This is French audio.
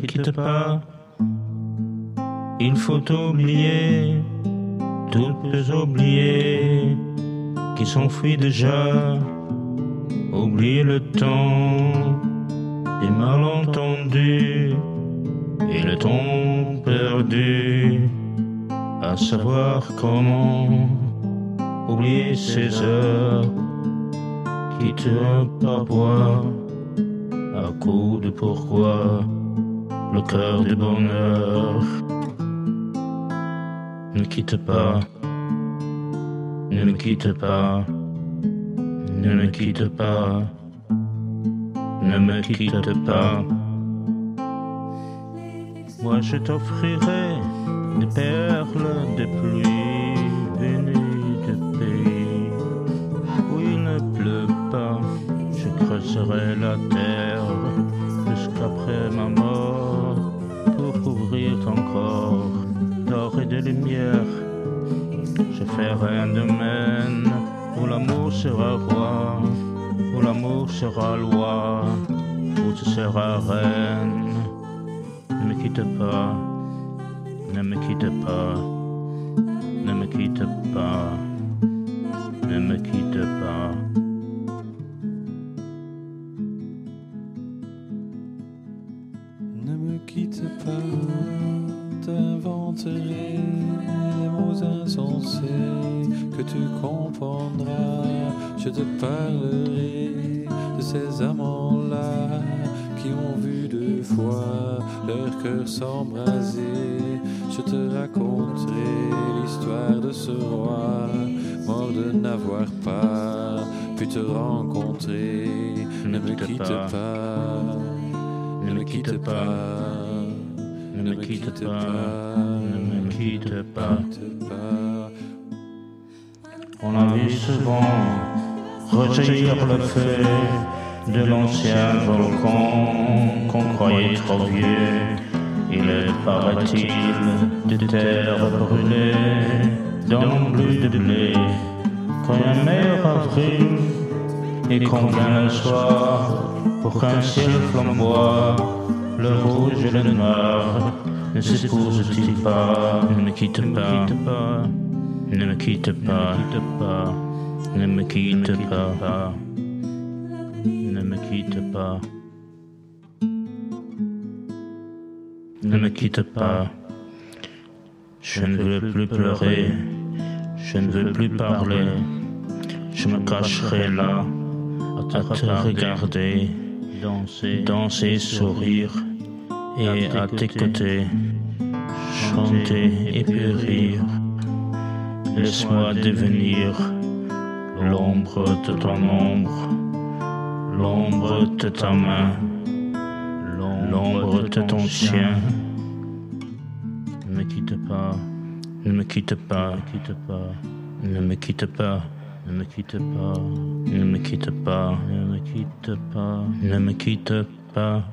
quitte pas. Il faut oublier toutes les oubliées qui s'enfuient déjà. Oublier le temps des malentendus et le temps perdu à savoir comment oublier ces heures qui te parfois à coup de pourquoi le cœur du bonheur ne quitte pas, ne me quitte pas, ne me quitte pas, ne me quitte pas. Moi je t'offrirai des perles de pluie venues de pays où il ne pleut pas. Je creuserai la terre jusqu'après ma mort pour couvrir ton corps d'or et de lumière. Je ferai un domaine où l'amour sera roi, où l'amour sera loi, où tu seras reine. Ne me quitte pas, ne me quitte pas, ne me quitte pas, ne me quitte pas. Des mots insensés que tu comprendras. Je te parlerai de ces amants-là qui ont vu deux fois leur cœur s'embraser. Je te raconterai l'histoire de ce roi, mort de n'avoir pas pu te rencontrer. Ne me quitte pas. Ne me quitte pas, ne me quitte pas, ne me quitte pas. On a vu souvent rejaillir le feu de l'ancien volcan qu'on croyait trop vieux. Il est, paraît-il, de terre brûlée dans bleu de blé. Quand un meilleur avril et qu'on vient le soir pour qu'un ciel flamboie, le rouge et le noir ne s'épousent-ils pas? Ne me quitte pas, ne me quitte pas, ne me quitte pas, ne me quitte pas, ne me quitte pas. Je ne veux plus pleurer, je ne veux plus parler, je me cacherai là à te regarder, danser, danser, sourire, et à tes côtés, chanter et puis rire. Laisse-moi devenir l'ombre de ton ombre, l'ombre de ta main, l'ombre de ton chien. Ne me quitte pas, ne me quitte pas, quitte pas, ne me quitte pas. Ne me quitte pas, ne me quitte pas, ne me quitte pas, ne me quitte pas.